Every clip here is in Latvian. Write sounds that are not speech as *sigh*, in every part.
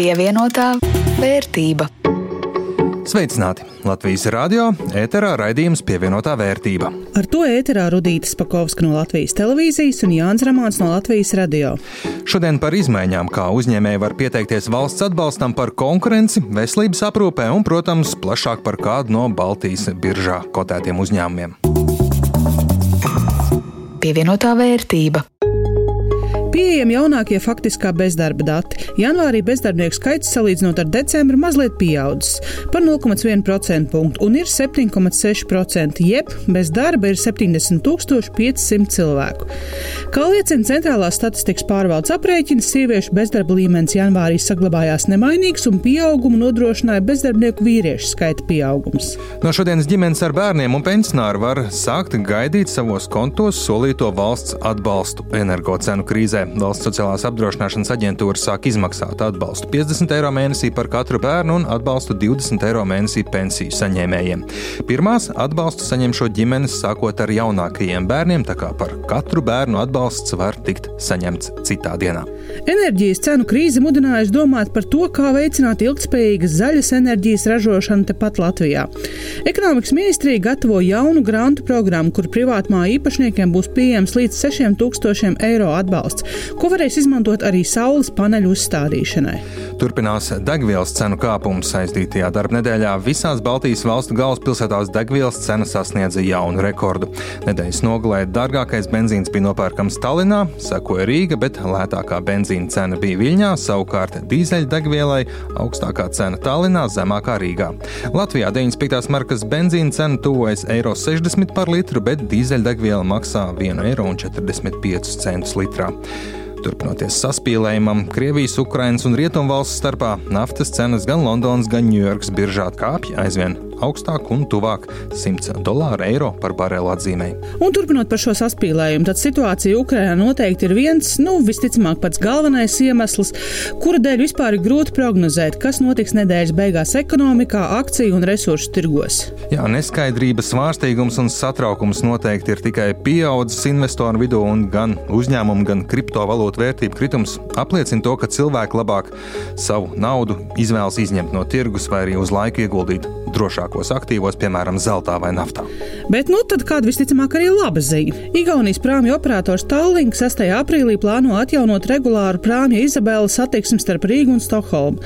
Pievienotā vērtība. Sveicināti! Latvijas radio ēterā raidījums pievienotā vērtība. Ar to ēterā Rudīta Spakovska no Latvijas televīzijas un Jānis Ramāns no Latvijas radio. Šodien par izmaiņām, kā uzņēmēji var pieteikties valsts atbalstam par konkurenci, veselības aprūpē un, protams, plašāk par kādu no Baltijas biržā kotētiem uzņēmumiem. Pievienotā vērtība. Pieejami jaunākie faktiskā bezdarba dati. Janvārī bezdarbnieku skaits salīdzinot ar decembri mazliet pieaudzis par 0,1% punktu un ir 7,6%, jeb bez darba ir 70 500 cilvēku. Kā liecina centrālās statistikas pārvaldes aprēķins, sieviešu bezdarba līmenis janvārī saglabājās nemainīgs un pieaugumu nodrošināja bezdarbnieku vīriešu skaita pieaugums. No šodienas ģimenes ar bērniem un pensionāri var sākt gaidīt savos kontos solīto valsts atbalstu energocenu krīzē krīzē valsts sociālās apdrošināšanas aģentūra sāk izmaksāt atbalstu 50 eiro mēnesī par katru bērnu un atbalstu 20 eiro mēnesī pensiju saņēmējiem. Pirmās atbalstu saņemšo ģimenes sākot ar jaunākajiem bērniem, tā kā par katru bērnu atbalsts var tikt saņemts citā dienā. Enerģijas cenu krīze mudinājusi domāt par to, kā veicināt ilgspējīgas zaļas enerģijas ražošanu tepat Latvijā. Ekonomikas ministrija gatavo jaunu grantu programmu, kur privātmāju īpašniekiem būs pieejams līdz 6000 eiro atbalsts ko varēs izmantot arī saules paneļu uzstādīšanai. Turpinās degvielas cenu kāpums saistītajā darba nedēļā. Visās Baltijas valstu galvaspilsētās degvielas cena sasniedza jaunu rekordu. Nedēļas nogalē dārgākais benzīns bija nopērkams Tallinā, sekoja Rīga, bet lētākā benzīna cena bija Viļņā, savukārt dīzeļdegvielai augstākā cena Tallinā, zemākā Rīgā. Latvijā 95. markas benzīna cena tuvojas eiro 60 par litru, bet dīzeļdegviela maksā 1,45 eiro litrā. Turpinoties saspīlējumam, Krievijas, Ukrainas un Rietumvalstu starpā naftas cenas gan Londonas, gan Ņujorkas biržā kāpj aizvien augstāk un tuvāk 100 dolāru eiro par barelu atzīmēji. Un turpinot par šo saspīlējumu, tad situācija Ukrainā noteikti ir viens, nu, visticamāk, pats galvenais iemesls, kura dēļ vispār ir grūti prognozēt, kas notiks nedēļas beigās ekonomikā, akciju un resursu tirgos. Jā, neskaidrības, svārstīgums un satraukums noteikti ir tikai pieaudzis investoru vidū, un gan uzņēmumu, gan kriptovalūtu vērtību kritums apliecina to, ka cilvēki labāk savu naudu izvēlas izņemt no tirgus vai arī uz laiku ieguldīt drošākos aktīvos, piemēram, zeltā vai naftā. Bet nu tad kāda visticamāk arī laba ziņa. Igaunijas prāmju operators Tallink 6. aprīlī plāno atjaunot regulāru prāmju Izabela satiksmi starp Rīgu un Stokholmu.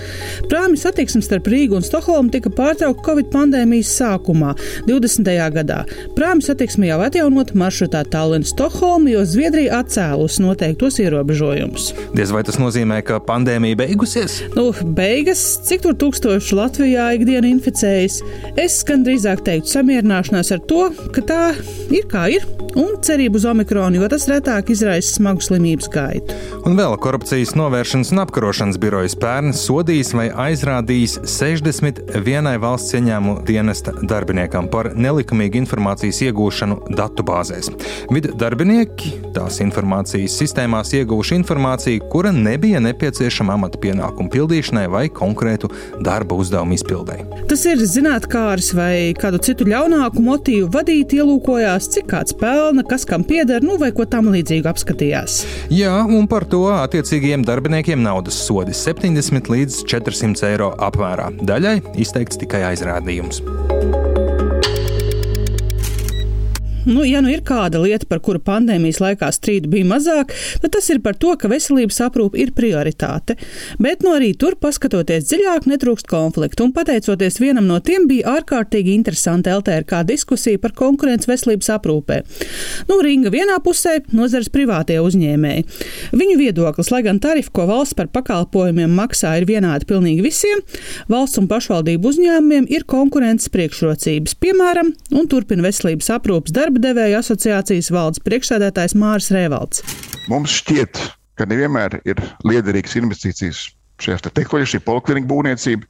Prāmju satiksmi starp Rīgu un Stokholmu tika pārtraukta Covid pandēmijas sākumā, 20. gadā. Prāmju satiksmi jau atjaunot maršrutā Tallinn-Stokholmu, jo Zviedrija atcēlus noteiktos ierobežojumus. Diez vai tas nozīmē, ka pandēmija beigusies? Nu, beigas, cik tur tūkstoši Latvijā ikdienu inficējas? Es gan drīzāk teiktu samierināšanās ar to, ka tā ir kā ir, un cerību uz omikronu, jo tas retāk izraisa smagu slimības gaitu. Un vēl korupcijas novēršanas un apkarošanas birojas pērn sodījis vai aizrādījis 61 valsts ieņēmumu dienesta darbiniekam par nelikumīgu informācijas iegūšanu datubāzēs. Vidu darbinieki tās informācijas sistēmās ieguvuši informāciju, kura nebija nepieciešama amata pienākumu pildīšanai vai konkrētu darba uzdevumu izpildēji. Tas ir zinātnākārs vai kādu citu ļaunāku motīvu vadīt, ielūkojās, cik kāds pelna, kas kam pieder, nu vai ko tam līdzīgu apskatījās. Jā, un par to attiecīgajiem darbiniekiem naudas sodi 70 līdz 400 eiro apmērā. Daļai izteikts tikai aizrādījums. Nu, ja nu ir kāda lieta, par kuru pandēmijas laikā strīdu bija mazāk, tad tas ir par to, ka veselības aprūpe ir prioritāte. Bet no nu, arī tur, paskatoties dziļāk, netrūkst konfliktu. Un pateicoties vienam no tiem, bija ārkārtīgi interesanta LTRK diskusija par konkurences veselības aprūpē. Nu, ringa vienā pusē - nozars privātie uzņēmēji. Viņu viedoklis, lai gan tarifi, ko valsts par pakalpojumiem maksā, ir vienādi pilnīgi visiem, valsts un pašvaldību uzņēmumiem ir konkurences priekšrocības, piemēram, un turpina veselības aprūpas darbu darba devēja asociācijas valdes priekšsēdētājs Māris Rēvalds. Mums šķiet, ka nevienmēr ir liederīgas investīcijas šajās te tehnoloģijās, šī poliklinika būvniecība.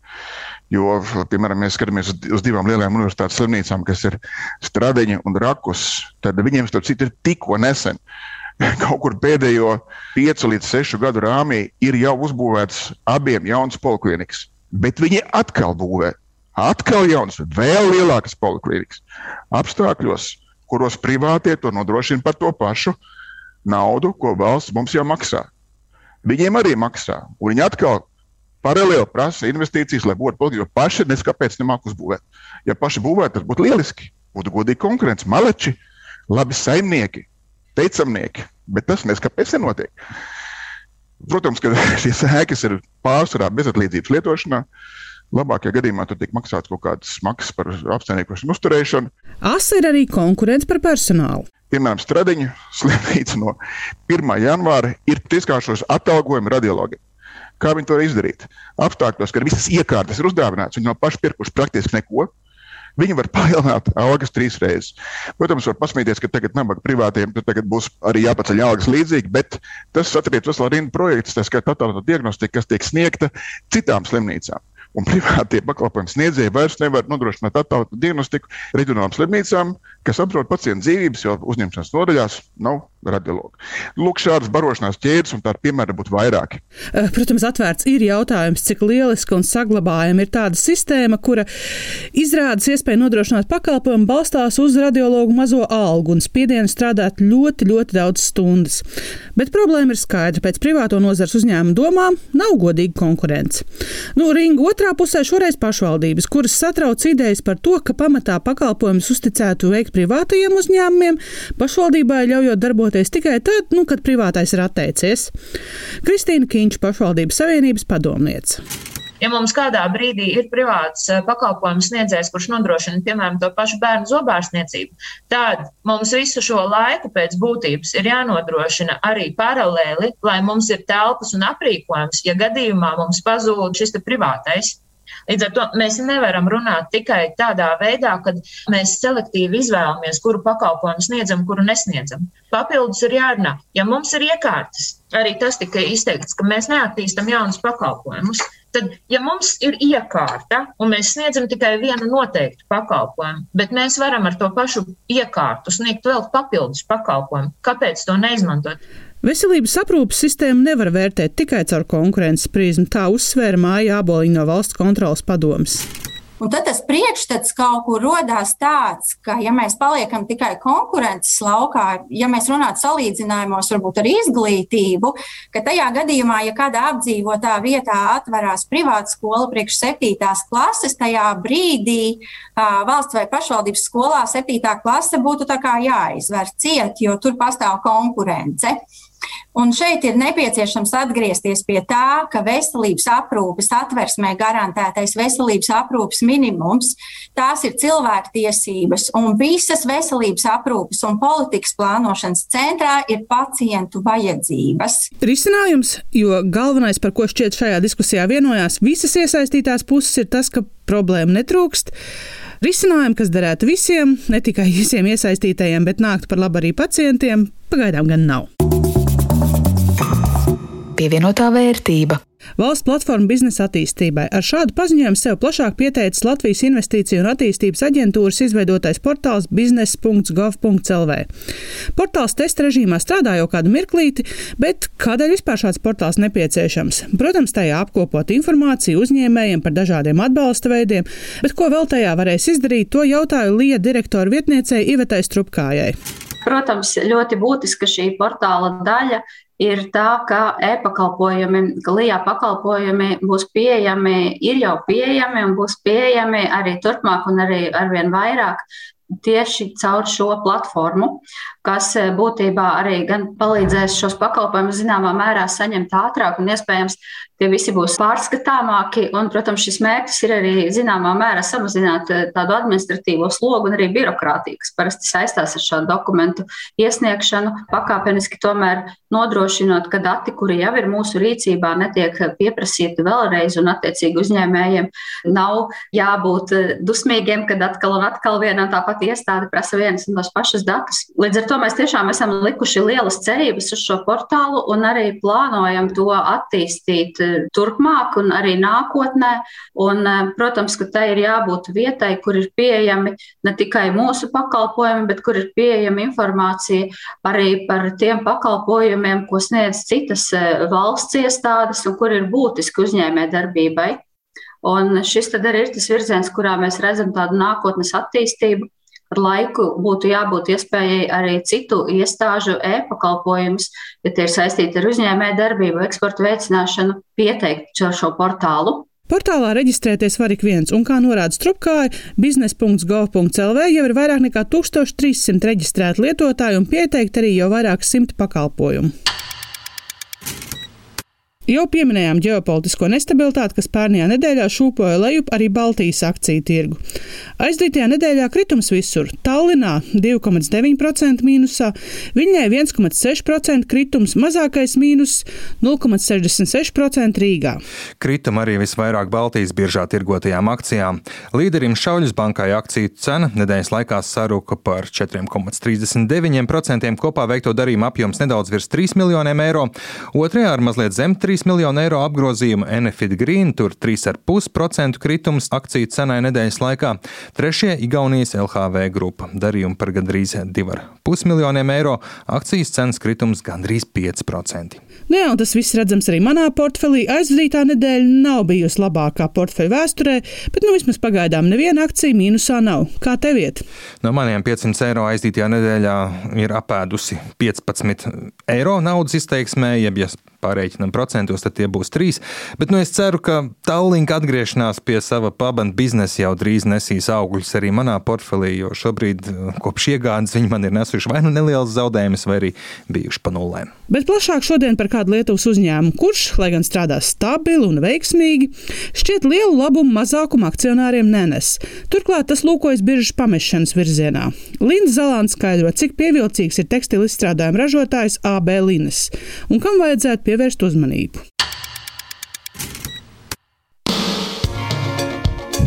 Jo, piemēram, mēs skatāmies uz divām lielām universitātes slimnīcām, kas ir Stradiņa un Rakus. Tad viņiem starp citu ir tikko nesen, *laughs* kaut kur pēdējo piecu līdz sešu gadu rāmī, ir jau uzbūvēts abiem jauns poliklinikas. Bet viņi atkal būvē atkal jaunas, vēl lielākas poliklinikas apstākļos, kuros privātie to nodrošina par to pašu naudu, ko valsts mums jau maksā. Viņiem arī maksā, un viņi atkal paralēli prasa investīcijas, lai būtu politiski, jo paši neskapēc nemāk uzbūvēt. Ja paši būvētu, tas būtu lieliski. Būtu godīgi konkurence, maleči, labi saimnieki, teicamnieki, bet tas neskapēc nenotiek. Protams, ka *laughs* šīs ēkas ir pārsvarā bezatlīdzības lietošanā. Labākajā gadījumā tur tiek maksāts kaut kādas maksas par apsaimniekošanu, uzturēšanu. Asa ir arī konkurence par personālu. Piemēram, Stradiņa slimnīca no 1. janvāra ir tieskāršos atalgojumi radiologiem. Kā viņi to var izdarīt? Apstākļos, kad visas iekārtas ir uzdāvinātas, viņi nav paši pirkuši praktiski neko. Viņi var palielināt algas trīs reizes. Protams, var pasmieties, ka tagad nabaga privātiem tagad būs arī jāpaceļ algas līdzīgi, bet tas attiecas veselu rindu projektus, tā skaitā attēlota diagnostika, kas tiek sniegta citām slimnīcām un privātie pakalpojumu sniedzēji vairs nevar nodrošināt attālinātu diagnostiku reģionālām slimnīcām, kas apdraud pacientu dzīvības, jo uzņemšanas nodaļās nav radiologu. Lūk, šādas barošanās ķēdes un tādu piemēru būtu vairāki. Eh, protams, atvērts ir jautājums, cik lieliska un saglabājama ir tāda sistēma, kura izrādes iespēju nodrošināt pakalpojumu balstās uz radiologu mazo algu un spiedienu strādāt ļoti, ļoti daudz stundas. Bet problēma ir skaidra. Pēc privāto nozars uzņēmuma domām nav godīga konkurence. Nu, ringa otrā pusē šoreiz pašvaldības, kuras satrauc idejas par to, ka pamatā pakalpojumus uzticētu veikt privātajiem uzņēmumiem, pašvaldībai ļaujot darboties tikai tad, nu, kad privātais ir atteicies. Kristīna Kīņš, pašvaldības savienības padomniece. Ja mums kādā brīdī ir privāts eh, pakalpojums sniedzējs, kurš nodrošina, piemēram, to pašu bērnu zobārstniecību, tad mums visu šo laiku pēc būtības ir jānodrošina arī paralēli, lai mums ir telpas un aprīkojums, ja gadījumā mums pazūd šis privātais. Līdz ar to mēs nevaram runāt tikai tādā veidā, ka mēs selektīvi izvēlamies, kuru pakalpojumu sniedzam, kuru nesniedzam. Papildus ir jārunā, ja mums ir iekārtas, arī tas tika izteikts, ka mēs neattīstam jaunus pakalpojumus. Tad, ja mums ir iekārta un mēs sniedzam tikai vienu noteiktu pakalpojumu, bet mēs varam ar to pašu iekārtu sniegt vēl papildus pakalpojumu, kāpēc to neizmantot? Veselības aprūpas sistēmu nevar vērtēt tikai caur konkurences prizmu, tā uzsvēra Māja Āboliņa no valsts kontrolas padomas. Un tad tas priekšstats kaut kur radās tāds, ka, ja mēs paliekam tikai konkurences laukā, ja mēs runātu salīdzinājumos, varbūt ar izglītību, ka tajā gadījumā, ja kādā apdzīvotā vietā atverās privāta skola priekš septītās klases, tajā brīdī uh, valsts vai pašvaldības skolā septītā klase būtu jāizver ciet, jo tur pastāv konkurence. Un šeit ir nepieciešams atgriezties pie tā, ka veselības aprūpes atversmē garantētais veselības aprūpes minimums, tās ir cilvēktiesības, un visas veselības aprūpes un politikas plānošanas centrā ir pacientu vajadzības. Risinājums, jo galvenais, par ko šķiet šajā diskusijā vienojās visas iesaistītās puses, ir tas, ka problēma netrūkst. Risinājumi, kas derētu visiem, ne tikai visiem iesaistītajiem, bet nāktu par labu arī pacientiem, pagaidām gan nav pievienotā vērtība. Valsts platforma biznesa attīstībai ar šādu paziņojumu sev plašāk pieteicis Latvijas Investīciju un attīstības aģentūras izveidotais portāls biznesa.gov.lv. Portāls testa režīmā strādā jau kādu mirklīti, bet kādēļ vispār šāds portāls nepieciešams? Protams, tajā apkopot informāciju uzņēmējiem par dažādiem atbalsta veidiem, bet ko vēl tajā varēs izdarīt, to jautāju Lija direktora vietniecei Ivetai Strupkājai. Protams, ļoti būtiska šī portāla daļa ir tā, ka e-pakalpojumi, ka LIBE pakalpojumi būs pieejami, ir jau pieejami un būs pieejami arī turpmāk un arī arvien vairāk tieši caur šo platformu, kas eh, būtībā arī palīdzēs šos pakalpojumus zināmā mērā saņemt ātrāk un iespējams tie visi būs pārskatāmāki. Un, protams, šis mērķis ir arī zināmā mērā samazināt eh, tādu administratīvo slogu un arī birokrātiju, kas parasti saistās ar šādu dokumentu iesniegšanu, pakāpeniski tomēr nodrošinot, ka dati, kuri jau ir mūsu rīcībā, netiek pieprasīti vēlreiz, un attiecīgi uzņēmējiem nav jābūt eh, dusmīgiem, kad atkal un atkal viena un tā pati iestāde prasa vienas un tās pašas datus. Līdz ar to mēs tiešām esam likuši lielas cerības uz šo portālu un arī plānojam to attīstīt eh, turpmāk un arī nākotnē. Un, eh, protams, ka tai ir jābūt vietai, kur ir pieejami ne tikai mūsu pakalpojumi, bet kur ir pieejama informācija arī par tiem pakalpojumiem, ko sniedz citas e, valsts iestādes un kur ir būtiski uzņēmē darbībai. Un šis arī ir tas virziens, kurā mēs redzam tādu nākotnes attīstību, ar laiku būtu jābūt iespējai arī citu iestāžu e-pakalpojumus, ja tie ir saistīti ar uzņēmēju darbību, eksporta veicināšanu, pieteikt šo, šo portālu. Portālā reģistrēties var ik viens, un, kā norāda Strupkāja, biznesa.gov.lv jau ir vairāk nekā 1300 reģistrēti lietotāji un pieteikti arī jau vairāk simt pakalpojumu. Jau pieminējām ģeopolitisko nestabilitāti, kas pērnajā nedēļā šūpoja lejup arī Baltijas akciju tirgu. Aizdītajā nedēļā kritums visur - Tallinā 2,9% mīnusā, Viņai 1,6% kritums, mazākais mīnus 0,66% Rīgā. Krituma arī visvairāk Baltijas biržā tirgotajām akcijām. Līderim Šauļas bankai akciju cena nedēļas laikā sarūka par 4,39%, kopā veikto darījumu apjoms nedaudz virs 3 miljoniem eiro, otrajā ar mazliet zem 3 miljonu eiro apgrozījumu Enefit Green, tur 3,5% kritums akciju cenai nedēļas laikā. Trešie - Igaunijas LHV grupa. Darījumi par gandrīz 2,5 miljoniem eiro, akcijas cenas kritums gandrīz 5%. Nu jā, tas viss redzams arī manā portfelī. Aizvadītā nedēļa nav bijusi labākā portfeļa vēsturē, bet nu vismaz pagaidām neviena akcija mīnusā nav. Kā tev iet? No maniem 500 eiro aizdītajā nedēļā ir apēdusi 15 eiro naudas izteiksmē, jeb ja pārreikinām procentos, tad tie būs trīs. Bet nu, es ceru, ka Tallinka atgriešanās pie sava pabanda biznesa jau drīz nesīs augļus arī manā portfelī, jo šobrīd kopš iegādes viņi man ir nesuši vai nu nelielas zaudējumus, vai arī bijuši pa nulēm. Bet plašāk šodien par kādu Lietuvas uzņēmumu, kurš, lai gan strādā stabili un veiksmīgi, šķiet lielu labumu mazākumu akcionāriem nenes. Turklāt tas lūkojas biržas pamešanas virzienā. Linda Zalāns skaidro, cik pievilcīgs ir tekstilu izstrādājumu ražotājs AB Linas un kam vajadzētu pievērst uzmanību.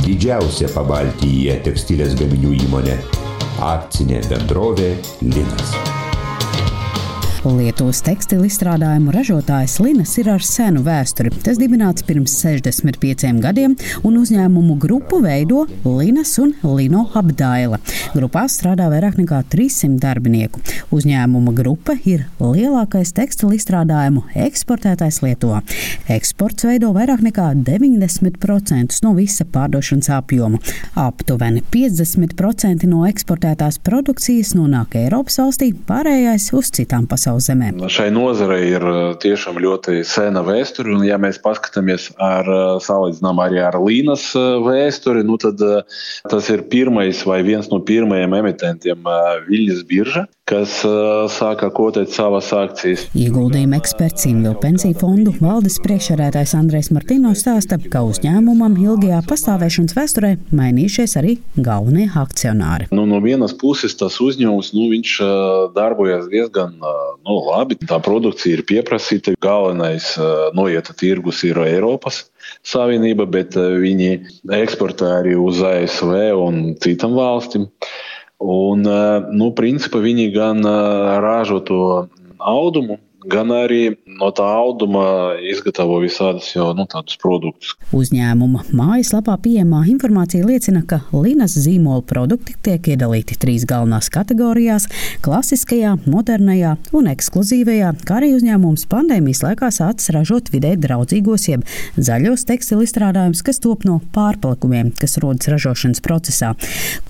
Didžiausia Pabaltyje tekstilės gaminių įmonė - akcinė bendrovė Linas. Lietuvas tekstilu izstrādājumu ražotājs Linas ir ar senu vēsturi. Tas dibināts pirms 65 gadiem, un uzņēmumu grupu veido Linas un Lino apdaila. Grupā strādā vairāk nekā 300 darbinieku. Uzņēmuma grupa ir lielākais tekstilu izstrādājumu eksportētājs Lietuvā. Eksports veido vairāk nekā 90% no visa pārdošanas apjoma. Aptuveni 50% no eksportētās produkcijas nonāk Eiropas valstī, pārējais uz citām pasaules zemēm. Šai nozarei ir tiešām ļoti sena vēsture, un ja mēs paskatāmies ar salīdzinām arī ar Līnas vēsturi, nu tad tas ir pirmais vai viens no pirmajiem emitentiem Viļņas birža, kas sāka kotēt savas akcijas. Ieguldījuma eksperts Invil pensiju fondu valdes priekšsēdētājs Andrēs Martino stāsta, ka uzņēmumam ilgajā pastāvēšanas vēsturē mainījušies arī galvenie akcionāri. Nu, no vienas puses tas uzņēmums, nu, viņš darbojas diezgan nu, labi, tā produkcija ir pieprasīta. Galvenais noieta tirgus ir Eiropas Savienība, bet viņi eksportē arī uz ASV un citām valstīm. Un, nu, principā viņi gan ražo to audumu, gan arī no tā auduma izgatavo visādus jau nu, tādus produktus. Uzņēmuma mājaslapā pieejamā informācija liecina, ka Linas zīmola produkti tiek iedalīti trīs galvenās kategorijās - klasiskajā, modernajā un ekskluzīvajā, kā arī uzņēmums pandēmijas laikā sācis ražot vidē draudzīgos, jeb zaļos tekstilu izstrādājumus, kas top no pārpalikumiem, kas rodas ražošanas procesā.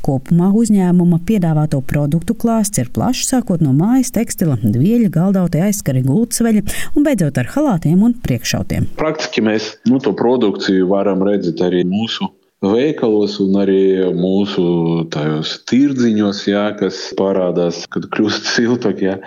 Kopumā uzņēmuma piedāvāto produktu klāsts ir plašs, sākot no mājas tekstila, dvieļa, galdauti, aizskari, gultsveļa un beidzot ar halātiem un priekšautiem. Praktiski mēs nu, to produkciju varam redzēt arī mūsu veikalos un arī mūsu tajos tirdziņos, jā, kas parādās, kad kļūst *laughs* siltāk. Jā.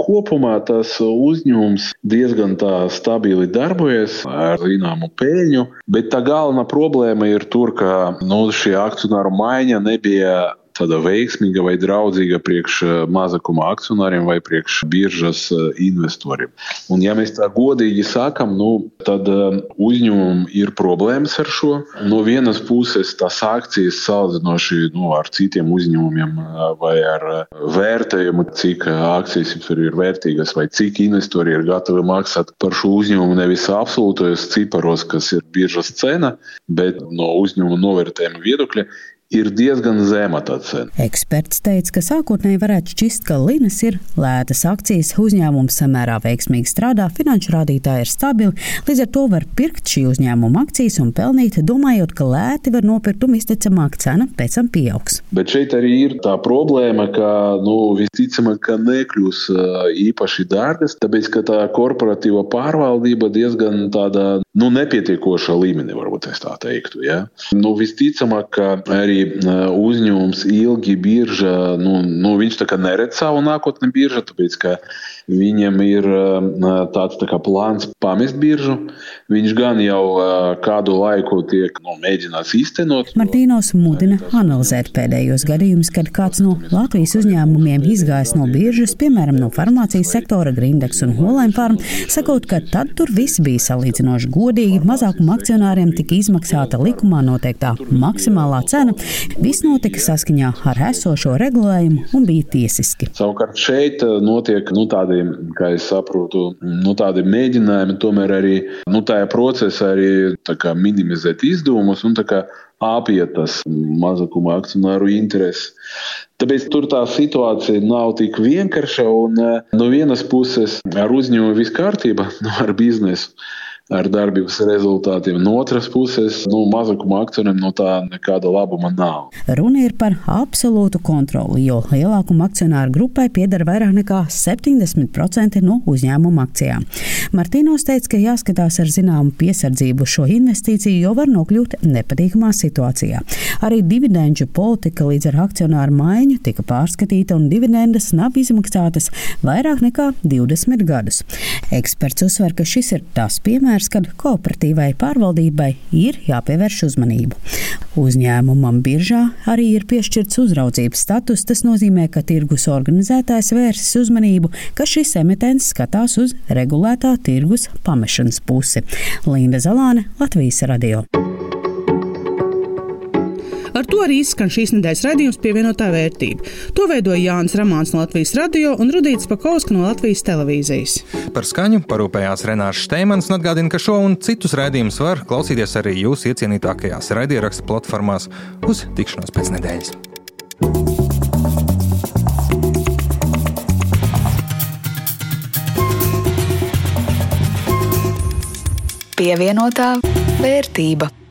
Kopumā tas uzņēmums diezgan stabili darbojas ar zināmu peļņu, bet tā galvenā problēma ir tur, ka nu, šī akcionāru maiņa nebija tāda veiksmīga vai draudzīga priekš eh, mazākuma akcionāriem vai priekš biržas eh, investoriem. Un, ja mēs tā godīgi sakām, nu, tad eh, uzņēmumam ir problēmas ar šo. No vienas puses, tās akcijas salīdzinoši nu, ar citiem uzņēmumiem vai ar vērtējumu, cik akcijas ir vērtīgas vai cik investori ir gatavi maksāt par šo uzņēmumu nevis absolūtos ciparos, kas ir biržas cena, bet no uzņēmuma novērtējuma viedokļa ir diezgan zema tā cena. Eksperts teica, ka sākotnēji varētu šķist, ka Linas ir lētas akcijas, uzņēmums samērā veiksmīgi strādā, finanšu rādītāji ir stabili, līdz ar to var pirkt šī uzņēmuma akcijas un pelnīt, domājot, ka lēti var nopirkt un visticamāk cena pēc tam pieaugs. Bet šeit arī ir tā problēma, ka nu, visticamāk, ka nekļūs īpaši dārgas, tāpēc ka tā korporatīva pārvaldība diezgan tādā nu, nepietiekošā līmenī, varbūt tā teiktu. Ja? Nu, visticamāk, ka arī uzņēmums ilgi birža, nu, nu, viņš tā kā neredz savu nākotni birža, tāpēc ka viņam ir tāds tā kā plāns pamest biržu. Viņš gan jau kādu laiku tiek nu, mēģināts īstenot. Martīnos mudina analizēt pēdējos gadījumus, kad kāds no Latvijas uzņēmumiem izgājis no biržas, piemēram, no farmācijas sektora Grindex un Holēm Farm, sakot, ka tad tur viss bija salīdzinoši godīgi, mazākuma akcionāriem tika izmaksāta likumā noteiktā maksimālā cena, viss notika saskaņā ar esošo regulējumu un bija tiesiski. Savukārt šeit notiek nu, tādi kā es saprotu, nu, tādi mēģinājumi tomēr arī nu, tajā procesā arī kā, minimizēt izdevumus un kā, apiet tas mazākuma akcionāru intereses. Tāpēc tur tā situācija nav tik vienkārša. Un, no vienas puses, ar uzņēmumu viss kārtībā, *laughs* no ar biznesu ar darbības rezultātiem. No otras puses, nu, mazākuma akcioniem no tā nekāda labuma nav. Runa ir par absolūtu kontroli, jo lielākuma akcionāru grupai pieder vairāk nekā 70% no uzņēmuma akcijām. Martīnos teica, ka jāskatās ar zināmu piesardzību šo investīciju, jo var nokļūt nepatīkamā situācijā. Arī dividendžu politika līdz ar akcionāru maiņu tika pārskatīta un dividendes nav izmaksātas vairāk nekā 20 gadus. Eksperts uzsver, ka šis ir tas piemērs, piemērs, kad kooperatīvai pārvaldībai ir jāpievērš uzmanību. Uzņēmumam biržā arī ir piešķirts uzraudzības status. Tas nozīmē, ka tirgus organizētājs vērsis uzmanību, ka šis emitents skatās uz regulētā tirgus pamešanas pusi. Linda Zalāne, Latvijas radio. Ar to arī izskan šīs nedēļas raidījums pievienotā vērtība. To veidoja Jānis Ramāns no Latvijas radio un Rudīts Pakauska no Latvijas televīzijas. Par skaņu parūpējās Renārs Šteimans un atgādina, ka šo un citus raidījumus var klausīties arī jūsu iecienītākajās raidierakstu platformās uz tikšanos pēc nedēļas. Pievienotā vērtība.